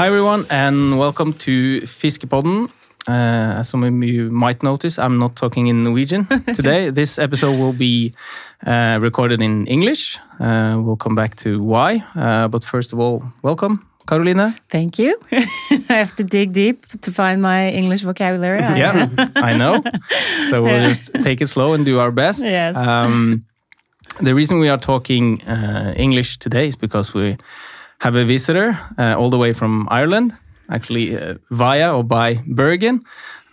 Hi everyone and welcome to Fiskepodden. Uh, as some of you might notice, I'm not talking in Norwegian today. this episode will be uh, recorded in English. Uh, we'll come back to why. Uh, but first of all, welcome, Caroline. Thank you. I have to dig deep to find my English vocabulary. yeah, I know. So we'll just take it slow and do our best. Yes. Um, the reason we are talking uh, English today is because we have a visitor uh, all the way from Ireland, actually uh, via or by Bergen.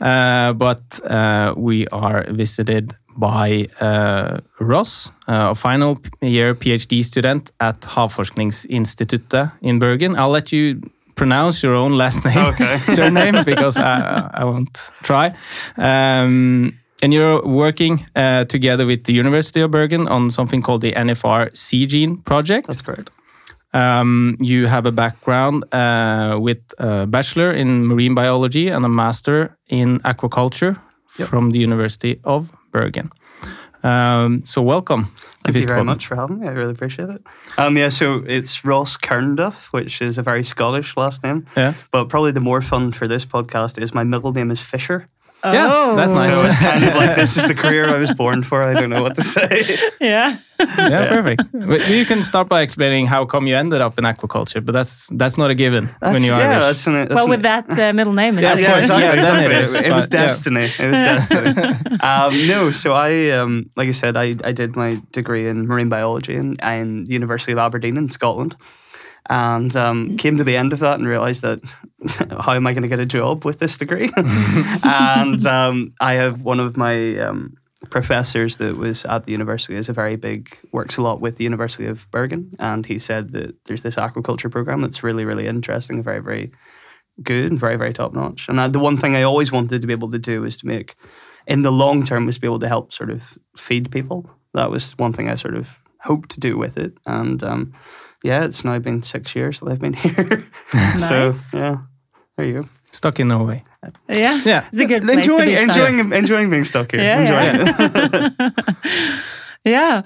Uh, but uh, we are visited by uh, Ross, uh, a final year PhD student at Havforskningsinstituttet in Bergen. I'll let you pronounce your own last name, Okay. surname, because I, I won't try. Um, and you're working uh, together with the University of Bergen on something called the NFR C Gene project. That's correct. Um, you have a background uh, with a bachelor in marine biology and a master in aquaculture Yep. from the University of Bergen. Um, so welcome. to Thank you very much for having me. I really appreciate it. Um, yeah, so it's Ross Kernduff, which is a very Scottish last name. Yeah. But probably the more fun for this podcast is my middle name is Fisher. Yeah, Oh. that's nice. So it's kind of like this is the career I was born for. I don't know what to say. yeah. yeah, perfect. But you can start by explaining how come you ended up in aquaculture, but that's that's not a given when you're yeah, Irish. that's an, that's Well, an- with that uh, middle name. Yeah, yeah, exactly. Yeah, exactly. it is, It, was but, yeah. destiny. It was destiny. um, no, so I, um, like I said, I, I did my degree in marine biology in, in the University of Aberdeen in Scotland, and um, came to the end of that and realised that how am I going to get a job with this degree? and um, I have one of my um, professors that was at the university is a very big works a lot with the University of Bergen, and he said that there's this aquaculture program that's really really interesting, very very good and very very top notch. And I, the one thing I always wanted to be able to do was to make, in the long term, was to be able to help sort of feed people. That was one thing I sort of hoped to do with it, and um, yeah, it's now been six years that I've been here. so yeah, there you go. Stuck in Norway. Yeah. Yeah. It's a good place to enjoying be stuck. enjoying enjoying being stuck here. Yeah, enjoying yeah. it. Yeah.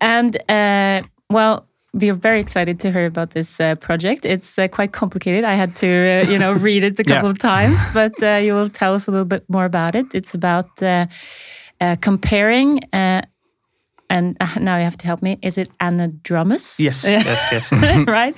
And uh, well, we're very excited to hear about this uh, project. It's uh, quite complicated. I had to, uh, you know, read it a Yeah. couple of times, but uh, you will tell us a little bit more about it. It's about uh, uh, comparing, uh, and uh, now you have to help me. Is it anadromous? Yes, yes, yes, right?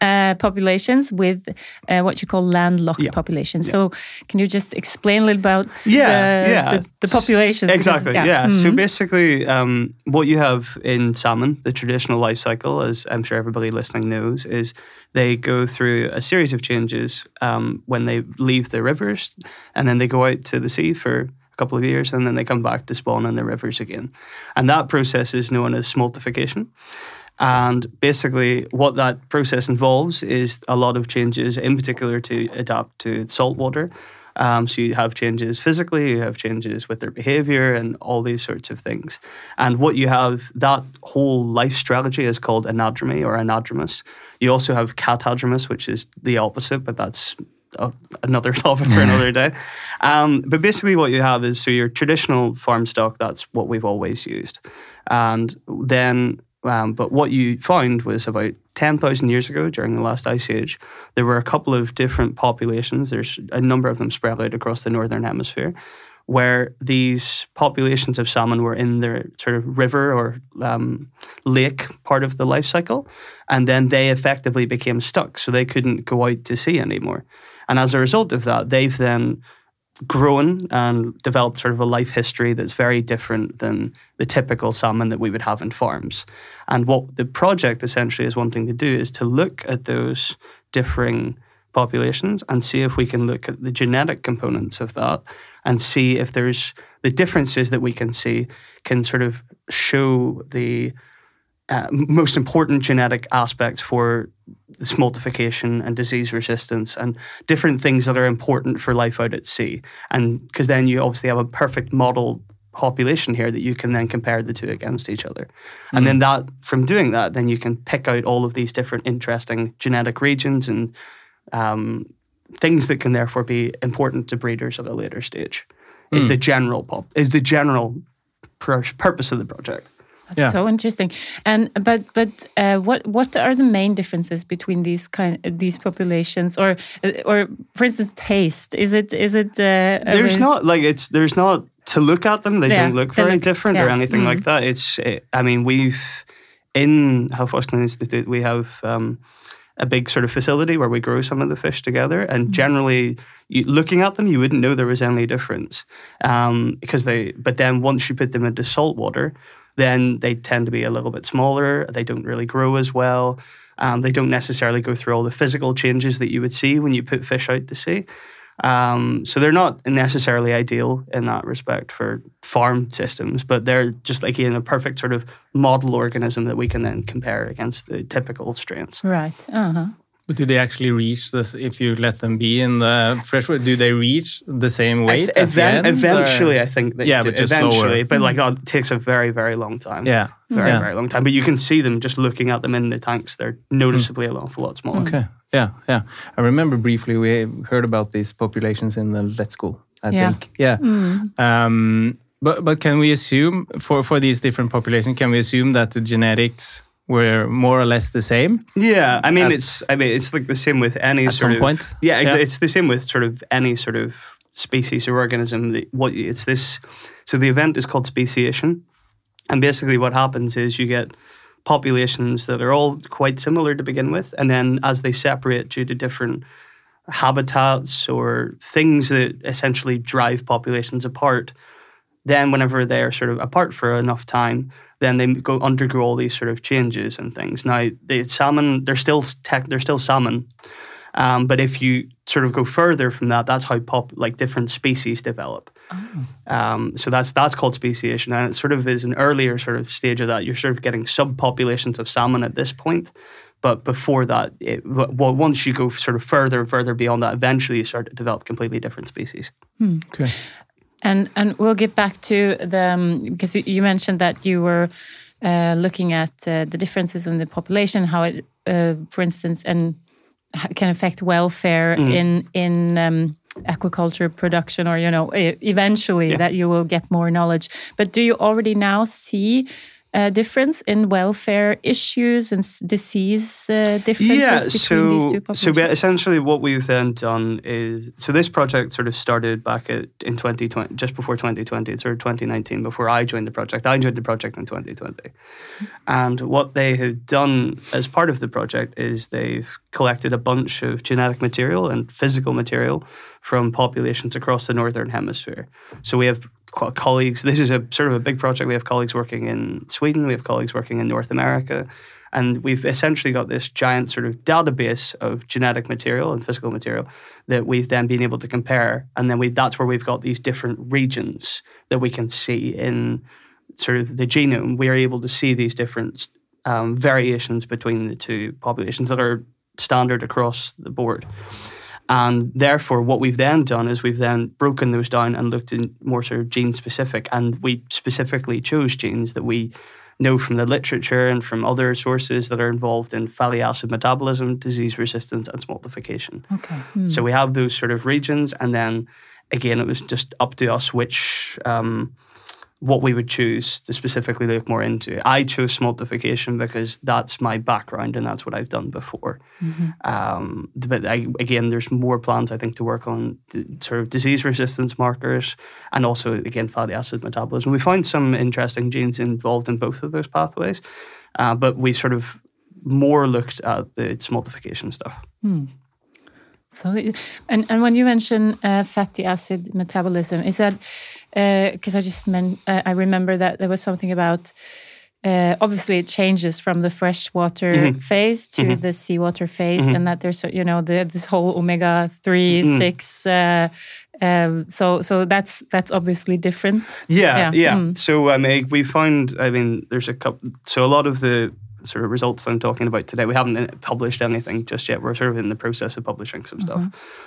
Uh, populations with uh, what you call landlocked Yeah. populations. So, can you just explain a little about Yeah, the, yeah. the, the populations? Because- Exactly. Yeah. So Mhm. basically, um, what you have in salmon, the traditional life cycle, as I'm sure everybody listening knows, is they go through a series of changes um, when they leave the rivers, and then they go out to the sea for couple of years, and then they come back to spawn in the rivers again, and that process is known as smoltification. And basically, what that process involves is a lot of changes, in particular to adapt to salt water. Um, so you have changes physically, you have changes with their behavior, and all these sorts of things. And what you have, that whole life strategy is called anadromy or anadromous. You also have catadromous, which is the opposite, but that's another topic for another day. Um, but basically, what you have is so your traditional farm stock, that's what we've always used. And then, um, but what you found was about 10,000 years ago during the last ice age, there were a couple of different populations. There's a number of them spread out across the northern hemisphere. Where these populations of salmon were in their sort of river or um, lake part of the life cycle, and then they effectively became stuck, so they couldn't go out to sea anymore. And as a result of that, they've then grown and developed sort of a life history that's very different than the typical salmon that we would have in farms. And what the project essentially is wanting to do is to look at those differing populations and see if we can look at the genetic components of that and see if there's the differences that we can see can sort of show the uh, most important genetic aspects for smoltification and disease resistance and different things that are important for life out at sea. And because then you obviously have a perfect model population here that you can then compare the two against each other. And then that from doing that, then you can pick out all of these different interesting genetic regions and um, things that can therefore be important to breeders at a later stage. Is the general pop is the general pur- purpose of the project. That's Yeah. so interesting. And but but uh, what what are the main differences between these kind these populations, or uh, or for instance, taste? Is it is it? Uh, there's not like it's there's not to look at them they Yeah, don't look they very look- different or anything like mhm. that it's eh, i mean we've in Health Havforskning Institute we have um, a big sort of facility where we grow some of the fish together and Mm-hmm. generally you, looking at them you wouldn't know there was any difference um, because they but then once you put them into salt water then they tend to be a little bit smaller they don't really grow as well um, they don't necessarily go through all the physical changes that you would see when you put fish out to sea um, so they're not necessarily ideal in that respect for farm systems, but they're just like in a perfect sort of model organism that we can then compare against the typical strains. right. Uh huh. But do they actually reach this if you let them be in the freshwater? Do they reach the same weight? I at th- the even- end, or- eventually, I think that Yeah, do- but just eventually, slower. but like oh, it takes a very, very long time. Yeah. very, yeah. very long time. But you can see them just looking at them in the tanks; they're noticeably an awful lot smaller. Okay. Yeah. Yeah. I remember briefly we heard about these populations in the vet school. I Yeah. think. Yeah. Um, but but can we assume for for these different populations? Can we assume that the genetics were more or less the same? Yeah, I mean At- it's I mean it's like the same with any At sort some of point? Yeah, Yeah. it's the same with sort of any sort of species or organism. that- What it's this. So the event is called speciation, and basically what happens is you get populations that are all quite similar to begin with, and then as they separate due to different habitats or things that essentially drive populations apart, then whenever they are sort of apart for enough time, then they go undergo all these sort of changes and things. Now the salmon, they're still tech, they're still salmon, um, but if you sort of go further from that, that's how pop like different species develop. Um, so that's that's called speciation, and it sort of is an earlier sort of stage of that. You're sort of getting subpopulations of salmon at this point. But before that, it, well, once you go sort of further and further beyond that, eventually you start to develop completely different species. Okay. And and we'll get back to the um, because you- mentioned that you were uh, looking at uh, the differences in the population, how it, uh, for instance, and can affect welfare Mm-hmm. in in um, aquaculture production, or you know, eventually Yeah. that you will get more knowledge. But do you already now see? A difference in welfare issues and disease uh, differences between these two populations. so we, essentially what we've then done is so this project sort of started back at, in 2020 just before 2020 it's sort of 2019 before I joined the project. I joined the project in 2020 and what they have done as part of the project is they've collected a bunch of genetic material and physical material from populations across the northern hemisphere. So we have colleagues this is a sort of a big project we have colleagues working in Sweden we have colleagues working in North America and we've essentially got this giant sort of database of genetic material and physical material that we've then been able to compare. And then we that's where we've got these different regions that we can see in sort of the genome. We are able to see these different um, variations between the two populations that are standard across the board. And therefore, what we've then done is we've then broken those down and looked in more sort of gene specific. And we specifically chose genes that we know from the literature and from other sources that are involved in fatty acid metabolism, disease resistance, and smoltification. okay. Hmm. So we have those sort of regions, and then again, it was just up to us which um, what we would choose to specifically look more into. I chose smoltification because that's my background and that's what I've done before. Um, but I, again, there's more plans I think to work on the sort of disease resistance markers and also again fatty acid metabolism. We found some interesting genes involved in both of those pathways, uh, but we sort of more looked at the smoltification stuff. So, and and when you mention uh, fatty acid metabolism, is that because I just meant uh, I remember that there was something about uh, obviously it changes from the freshwater Mm-hmm. phase to the seawater phase, and that there's you know the, this whole omega 3 Mm-hmm. six. Uh, um, so so that's that's obviously different. Yeah, Yeah, yeah. mm. So I mean, we found. I mean, there's a couple. So a lot of the sort of results I'm talking about today, we haven't uh, published anything just yet. We're sort of in the process of publishing some stuff,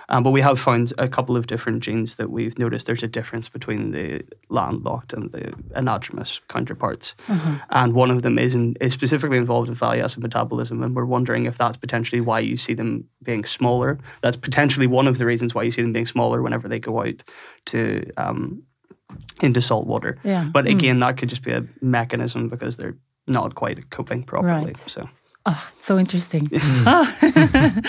um, but we have found a couple of different genes that we've noticed there's a difference between the landlocked and the anadromous counterparts, and one of them is in, is specifically involved in fatty acid metabolism, and we're wondering if that's potentially why you see them being smaller. That's potentially one of the reasons why you see them being smaller whenever they go out to um, into salt water. Yeah. But Mm. again, that could just be a mechanism because they're not quite coping properly. Right. So Oh, so interesting. Oh.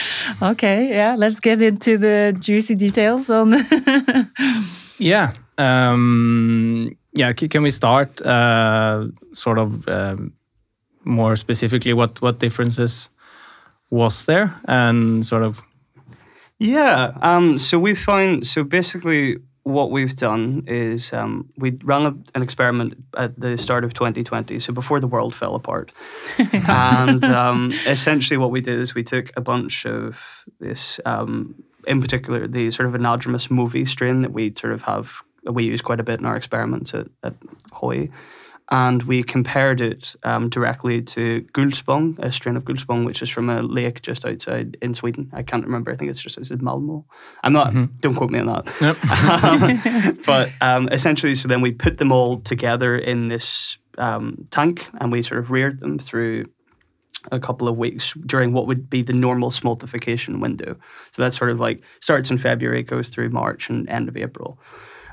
okay, yeah, let's get into the juicy details on. Yeah. Um, yeah. Can we start uh, sort of um, more specifically what what differences was there and sort of Yeah. Um, so we found so basically what we've done is um, we ran a, an experiment at the start of 2020, so before the world fell apart. and um, essentially, what we did is we took a bunch of this, um, in particular, the sort of anadromous Mowi strain that we sort of have we use quite a bit in our experiments at, at Hoy. And we compared it um, directly to Gulspång, a strain of Gulspång, which is from a lake just outside in Sweden. I can't remember. I think it's just outside Malmo. I'm not. Don't quote me on that. Yep. Um, but um, essentially, so then we put them all together in this um, tank, and we sort of reared them through a couple of weeks during what would be the normal smoltification window. So that sort of like starts in February, goes through March and end of April.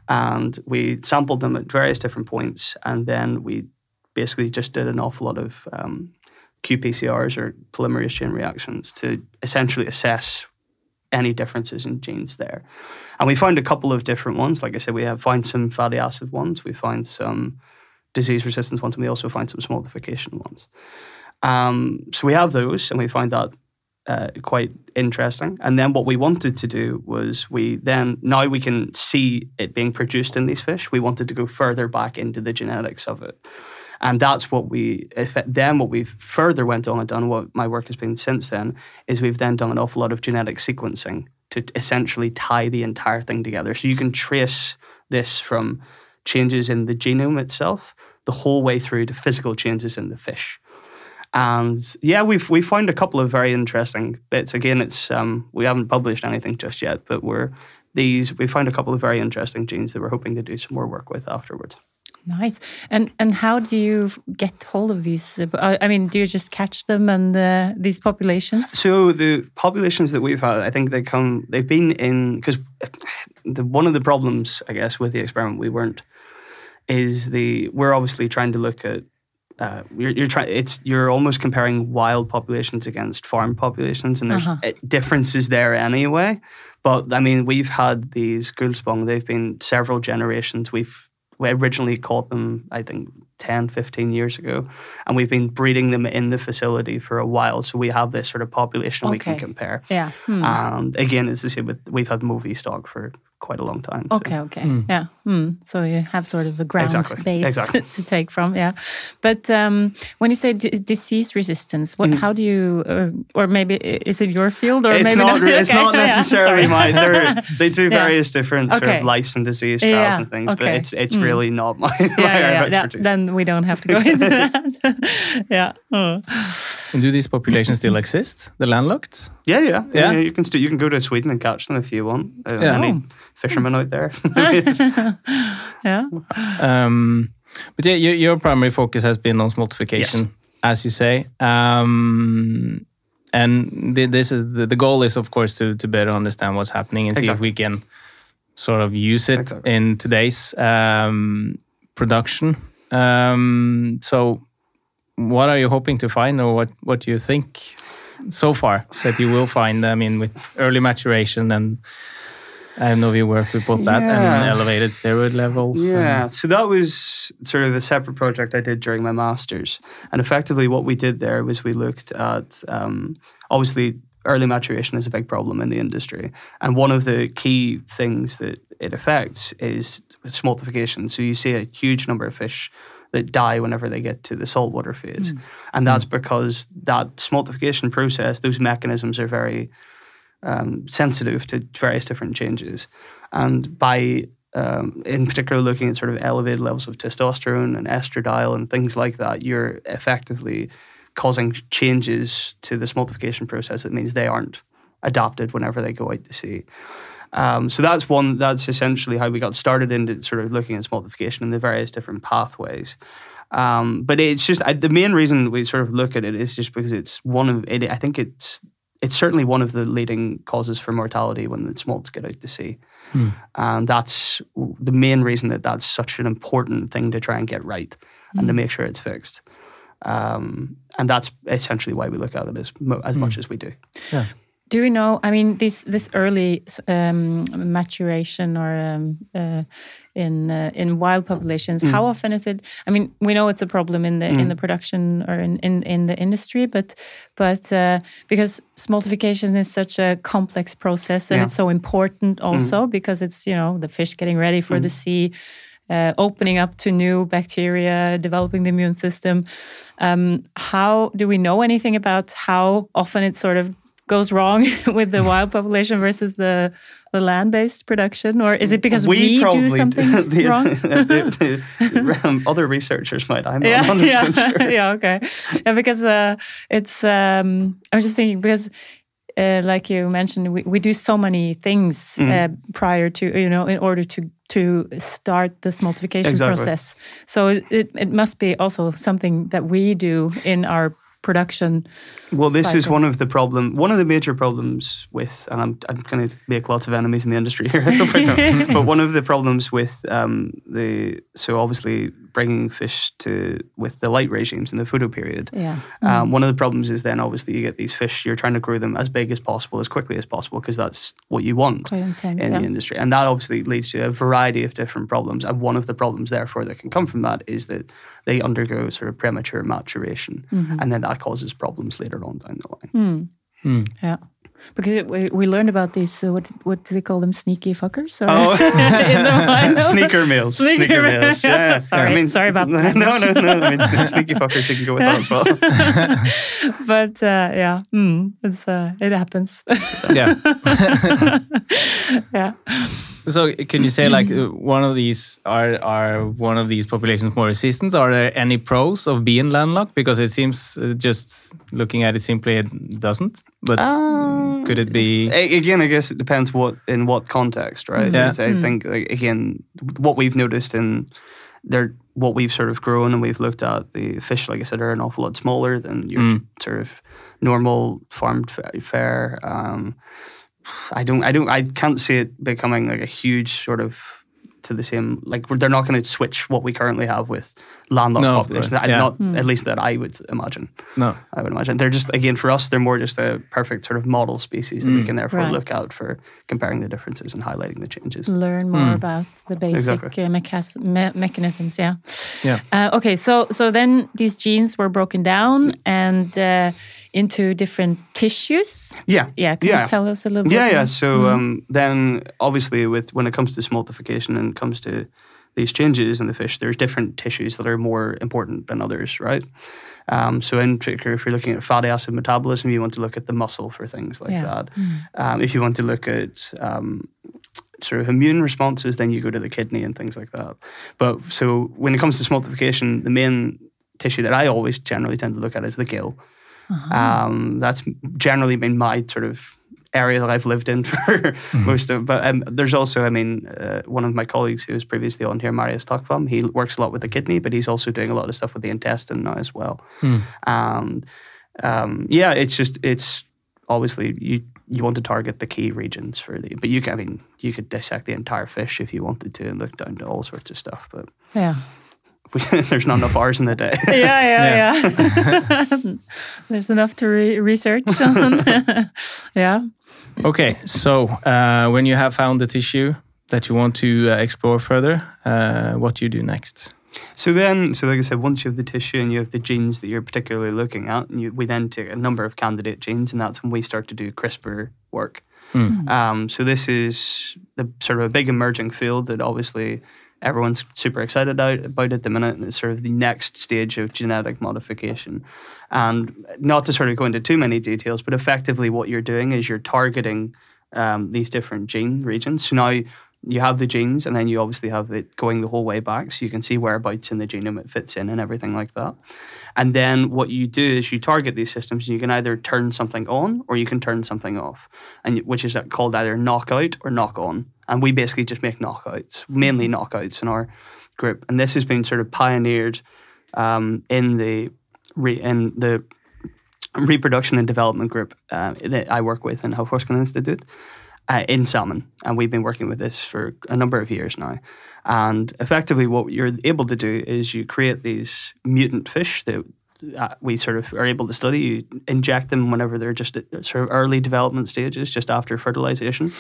And we sampled them at various different points, and then we basically just did an awful lot of um, qPCRs or polymerase chain reactions to essentially assess any differences in genes there. And we found a couple of different ones. Like I said, we have found some fatty acid ones, we find some disease resistance ones, and we also find some smoltification ones. Um, so we have those, and we find that uh, quite interesting. And then what we wanted to do was we then now we can see it being produced in these fish. We wanted to go further back into the genetics of it. And that's what we, if it, then what we've further went on and done, what my work has been since then, is we've then done an awful lot of genetic sequencing to essentially tie the entire thing together. So you can trace this from changes in the genome itself the whole way through to physical changes in the fish. And yeah, we've we found a couple of very interesting bits. Again, it's um, we haven't published anything just yet, but we're these we found a couple of very interesting genes that we're hoping to do some more work with afterwards. nice. And and how do you get hold of these? uh, I mean, do you just catch them and uh, these populations? So the populations that we've had, I think they come, they've been in because the one of the problems, I guess, with the experiment we weren't is the we're obviously trying to look at. Uh, you're, you're trying. It's you're almost comparing wild populations against farm populations, and there's Uh-huh. uh, differences there anyway. But I mean, we've had these Gulspång. They've been several generations. We've we originally caught them, I think, 10, 15 years ago, and we've been breeding them in the facility for a while. So we have this sort of population we can compare. Yeah. Hmm. Again, it's the same with we've had Mowi stock for quite a long time. so- Okay, okay. Yeah. Hmm. So you have sort of a ground Exactly, base exactly. to take from. Yeah. But um, when you say d- disease resistance, what, how do you, uh, or maybe is it your field or. It's maybe not. re- It's Okay, not necessarily sorry. mine. They're, they do Yeah. various different sort Okay. of lice and disease trials Yeah, and things, but it's it's Mm. really not my, my yeah, area yeah, of yeah. expertise. Then we don't have to go into that. yeah. Oh. and do these populations still exist? The landlocked? yeah, yeah, yeah, Yeah? You can st- you can go to Sweden and catch them if you want. Uh, Yeah. Any Oh. Fishermen out there? Yeah. Um, but yeah, your, your primary focus has been on smoltification, as you say. Um, and th- this is the, the goal is, of course, to to better understand what's happening and see if we can sort of use it Exactly. in today's um, production. Um, so, what are you hoping to find, or what what do you think so far that you will find? I mean, with early maturation and. I know you work with both that and elevated steroid levels. and- Yeah, so that was sort of a separate project I did during my masters, and effectively what we did there was we looked at um, obviously early maturation is a big problem in the industry, and one of the key things that it affects is smoltification. So you see a huge number of fish that die whenever they get to the saltwater phase, and that's because that smoltification process, those mechanisms are very um, sensitive to various different changes. And by, um, in particular, looking at sort of elevated levels of testosterone and estradiol and things like that, you're effectively causing changes to this smoltification process. That means they aren't adapted whenever they go out to sea. Um, so that's one. That's essentially how we got started into sort of looking at smoltification and the various different pathways. Um, but it's just I, the main reason we sort of look at it is just because it's one of it. I think it's it's certainly one of the leading causes for mortality when the smolts get out to sea. Hmm. And that's the main reason that that's such an important thing to try and get right and to make sure it's fixed. Um, and that's essentially why we look at it as, as much as we do. Yeah. Do you know? I mean, this this early um, maturation or um, uh, in uh, in wild populations. How often is it? I mean, we know it's a problem in the in the production or in, in, in the industry, but but uh, because smoltification is such a complex process and Yeah. it's so important also because it's you know the fish getting ready for the sea. Uh, opening up to new bacteria, developing the immune system. Um, how do we know anything about how often it sort of goes wrong with the wild population versus the the land-based production, or is it because we, do something the, wrong? the- the- um, other researchers might. I'm not 100% yeah, sure. yeah. Okay, yeah, because uh, it's. Um, I was just thinking because. Uh, like you mentioned, we, we do so many things Mm. uh, prior to you know in order to to start this smoltification Exactly. process. So it, it it must be also something that we do in our production. Well, this is one of the problem. One of the major problems with, and I'm, I'm going to make lots of enemies in the industry here, but one of the problems with um, the so obviously bringing fish to with the light regimes in the photo period. Yeah. Um, one of the problems is then obviously you get these fish. You're trying to grow them as big as possible, as quickly as possible, because that's what you want intense, in yeah. the industry, and that obviously leads to a variety of different problems. And one of the problems, therefore, that can come from that is that they undergo sort of premature maturation, Mm-hmm. and then that causes problems later on down the line. Hmm. Yeah. Because it, we, we learned about these, uh, what what do they call them, sneaky fuckers? Or Oh. in the? Sneaker males. Sneaker Sneaker, males. males. Yeah, yeah. Sorry, sorry about no, that. No, no, no. I mean, sneaky fuckers, you can go with that as well. but uh, yeah, mm, it's uh, it happens. Yeah. yeah. So can you say like uh, one of these are are one of these populations more resistant? Are there any pros of being landlocked? Because it seems uh, just looking at it simply it doesn't. But Um, could it be? Again, I guess it depends what in what context, right? Yeah. Because I think like, again, what we've noticed in there, what we've sort of grown and we've looked at the fish, like I said, are an awful lot smaller than your Mm. sort of normal farmed fare. Um, I don't, I don't, I can't see it becoming like a huge sort of to the same like they're not going to switch what we currently have with landlocked No, populations. course, yeah. Not at least that I would imagine. No. I would imagine they're just again for us they're more just a perfect sort of model species that we can therefore Right. look out for comparing the differences and highlighting the changes. Learn more about the basic Exactly. uh, mechas- me- mechanisms. Yeah. Yeah. Uh, okay. So so then these genes were broken down and uh, into different tissues. Yeah, Yeah. Can yeah. you tell us a little bit? yeah, yeah. So um, then obviously with when it comes to smoltification and it comes to these changes in the fish, there's different tissues that are more important than others, right? Um, so in particular, if you're looking at fatty acid metabolism, you want to look at the muscle for things like Yeah. that. Um, if you want to look at um, sort of immune responses, then you go to the kidney and things like that. But so when it comes to smoltification, the main tissue that I always generally tend to look at is the gill. Um, that's generally been my sort of area that I've lived in for most of. But um, there's also, I mean, uh, one of my colleagues who was previously on here, Marius Takvam, he works a lot with the kidney, but he's also doing a lot of stuff with the intestine now as well. And um, yeah, it's just it's obviously you you want to target the key regions for the, but you can, I mean, you could dissect the entire fish if you wanted to and look down to all sorts of stuff, but. Yeah. We, there's not enough hours in the day. yeah, yeah, yeah. There's enough to re- research on. yeah. Okay. So uh, when you have found the tissue that you want to uh, explore further, uh, what do you do next? So then, so like I said, once you have the tissue and you have the genes that you're particularly looking at, and you, we then take a number of candidate genes, and that's when we start to do CRISPR work. Um, so this is the sort of a big emerging field that obviously everyone's super excited out about at the minute, and it's sort of the next stage of genetic modification. And not to sort of go into too many details, but effectively what you're doing is you're targeting um, these different gene regions. So now you have the genes, and then you obviously have it going the whole way back, so you can see whereabouts in the genome it fits in and everything like that. And then what you do is you target these systems, and you can either turn something on or you can turn something off, and which is called either knockout or knock on. And we basically just make knockouts, mainly knockouts in our group. And this has been sort of pioneered um, in the re, in the reproduction and development group uh, that I work with in Havsforskning Institute uh, in salmon, and we've been working with this for a number of years now. And effectively, what you're able to do is you create these mutant fish that uh, we sort of are able to study. You inject them whenever they're just at sort of early development stages, just after fertilization.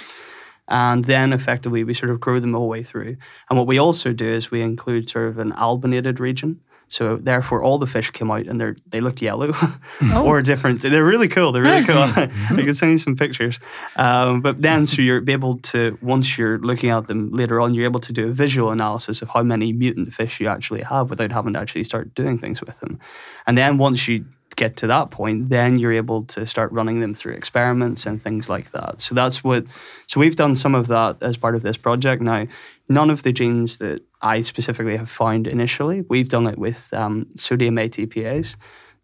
And then effectively, we sort of grow them all the way through. And what we also do is we include sort of an albinated region. So therefore, all the fish came out and they they look yellow Oh. or different. They're really cool. They're really cool. I could send you some pictures. Um, but then, so you're able to once you're looking at them later on, you're able to do a visual analysis of how many mutant fish you actually have without having to actually start doing things with them. And then once you get to that point, then you're able to start running them through experiments and things like that. So that's what. So we've done some of that as part of this project. Now, none of the genes that I specifically have found initially, we've done it with um, sodium ATPase.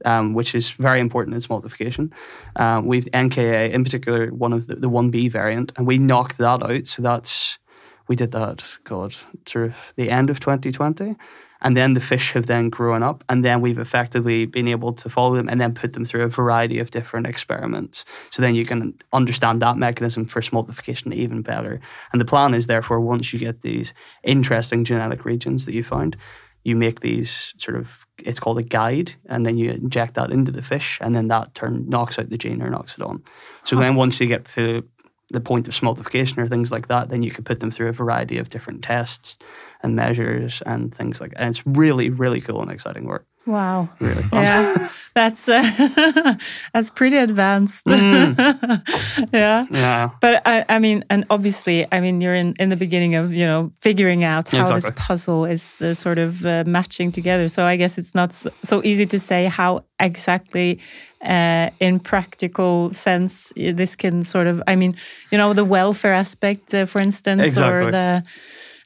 Um, which is very important in smoltification. Um, we've NKA, in particular, one of the, the 1B variant, and we knocked that out. So that's, we did that, God, of the end of 2020. And then the fish have then grown up, and then we've effectively been able to follow them and then put them through a variety of different experiments. So then you can understand that mechanism for smoltification even better. And the plan is therefore, once you get these interesting genetic regions that you find, you make these sort of it's called a guide, and then you inject that into the fish, and then that turn knocks out the gene or knocks it on. So then once you get to the point of smoltification or things like that, then you could put them through a variety of different tests and measures and things like. And it's really, really cool and exciting work. Wow. Really fun. Yeah, that's uh, that's pretty advanced. yeah. Yeah. But I, I mean, and obviously, I mean, you're in, in the beginning of you know figuring out how this Exactly. puzzle is uh, sort of uh, matching together. So I guess it's not so easy to say how exactly, uh, in practical sense, this can sort of. I mean, you know, the welfare aspect, uh, for instance, or the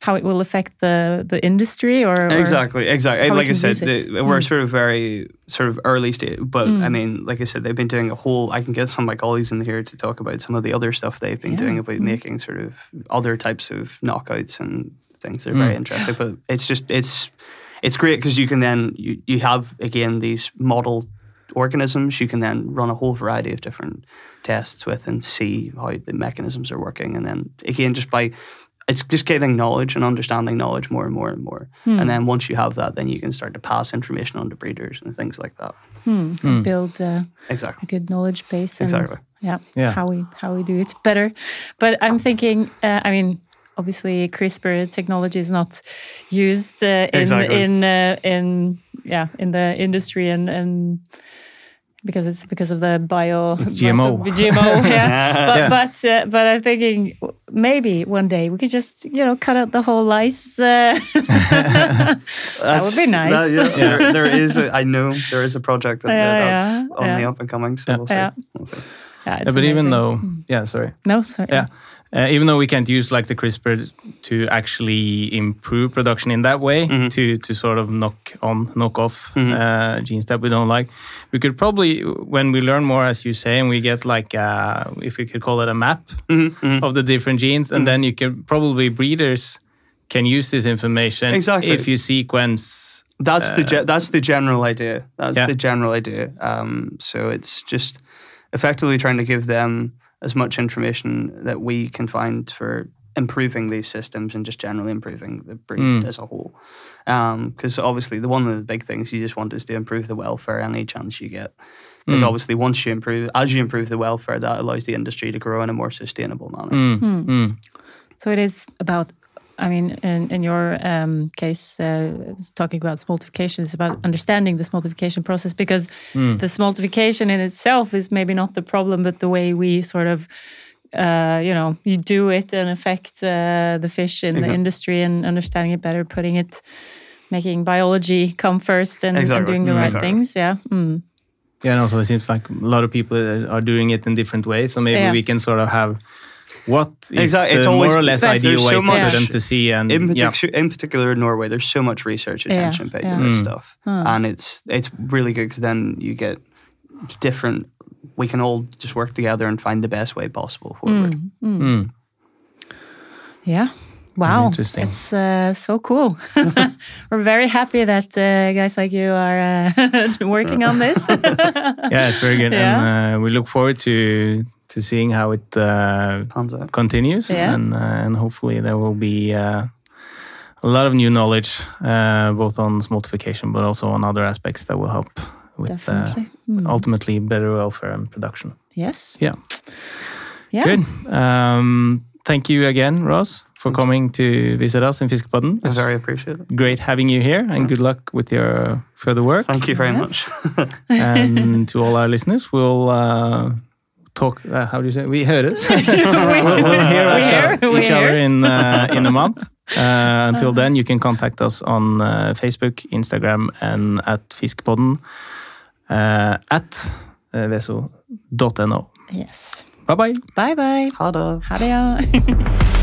how it will affect the the industry, or, or Exactly, exactly. Like I said, the, we're Mm. sort of very sort of early stage, but I mean, like I said, they've been doing a whole. I can get some of my colleagues in here to talk about some of the other stuff they've been Yeah. doing about making sort of other types of knockouts and things. They're very interesting, but it's just it's it's great because you can then you you have again these model organisms you can then run a whole variety of different tests with and see how the mechanisms are working and then again just by it's just getting knowledge and understanding knowledge more and more and more and then once you have that then you can start to pass information on to breeders and things like that hmm, and build uh, a exactly good knowledge base. And, Exactly. Yeah, Yeah. How we how we do it better. But I'm thinking. Uh, I mean. Obviously, CRISPR technology is not used uh, in Exactly. in uh, in yeah in the industry and and because it's because of the bio It's GMO. GMO yeah. but Yeah. but uh, but I'm thinking maybe one day we could just you know cut out the whole lice. Uh, that would be nice. That- yeah, There, there is a, I know there is a project that, Yeah, that's yeah, on the up and coming so Yeah. we'll see, Yeah. we'll see. Yeah, it's Yeah, but even though, yeah, sorry. no, sorry. Yeah. Uh, even though we can't use like the CRISPR to actually improve production in that way to to sort of knock on knock off uh, genes that we don't like, we could probably when we learn more, as you say, and we get like uh, if we could call it a map of the different genes, and then you can probably breeders can use this information Exactly. if you sequence. That's the ge- that's the general idea. That's Yeah. the general idea. Um, so it's just effectively trying to give them as much information that we can find for improving these systems and just generally improving the breed as a whole. Because obviously, the one of the big things you just want is to improve the welfare any chance you get. Because obviously, once you improve, as you improve the welfare, that allows the industry to grow in a more sustainable manner. Mm, mm, So it is about, I mean, in, in your um, case, uh, talking about smoltification, it's about understanding the smoltification process because the smoltification in itself is maybe not the problem, but the way we sort of, uh, you know, you do it and affect uh, the fish in the industry and understanding it better, putting it, making biology come first and, and doing the Mm. right Exactly. things. Yeah. Mm. Yeah, and also it seems like a lot of people are doing it in different ways. So maybe Yeah. we can sort of have what is Exactly. It's the always- more or less But ideal way so to- for much- them to see. And in yeah. particular, in particular in Norway, there's so much research Yeah, attention paid yeah. to this Mm. stuff, and it's it's really good because then you get different. We can all just work together and find the best way possible forward. Mm. Mm. Yeah. Wow, interesting. it's uh, so cool. We're very happy that uh, guys like you are uh, working on this. yeah, it's very good, Yeah. and uh, we look forward to to seeing how it uh, continues, Yeah. and uh, and hopefully there will be uh, a lot of new knowledge, uh, both on smoltification, but also on other aspects that will help with uh, Definitely. Hmm. ultimately better welfare and production. Yes. Yeah. Yeah. Good. Um, thank you again, Ross, for Thank you. coming to visit us in Fiskepodden. I It's very appreciate it. great having you here, and good luck with your further work. Thank you very Yes. much. and to all our listeners, we'll uh, talk. Uh, how do you say? We heard it. we'll, hear We each, hear- each other in uh, in a month. Uh, until then, you can contact us on uh, Facebook, Instagram, and at Fiskpodden uh, at uh, veso.no. Yes. Bye bye. Bye bye. Ha det. Ha det, ja.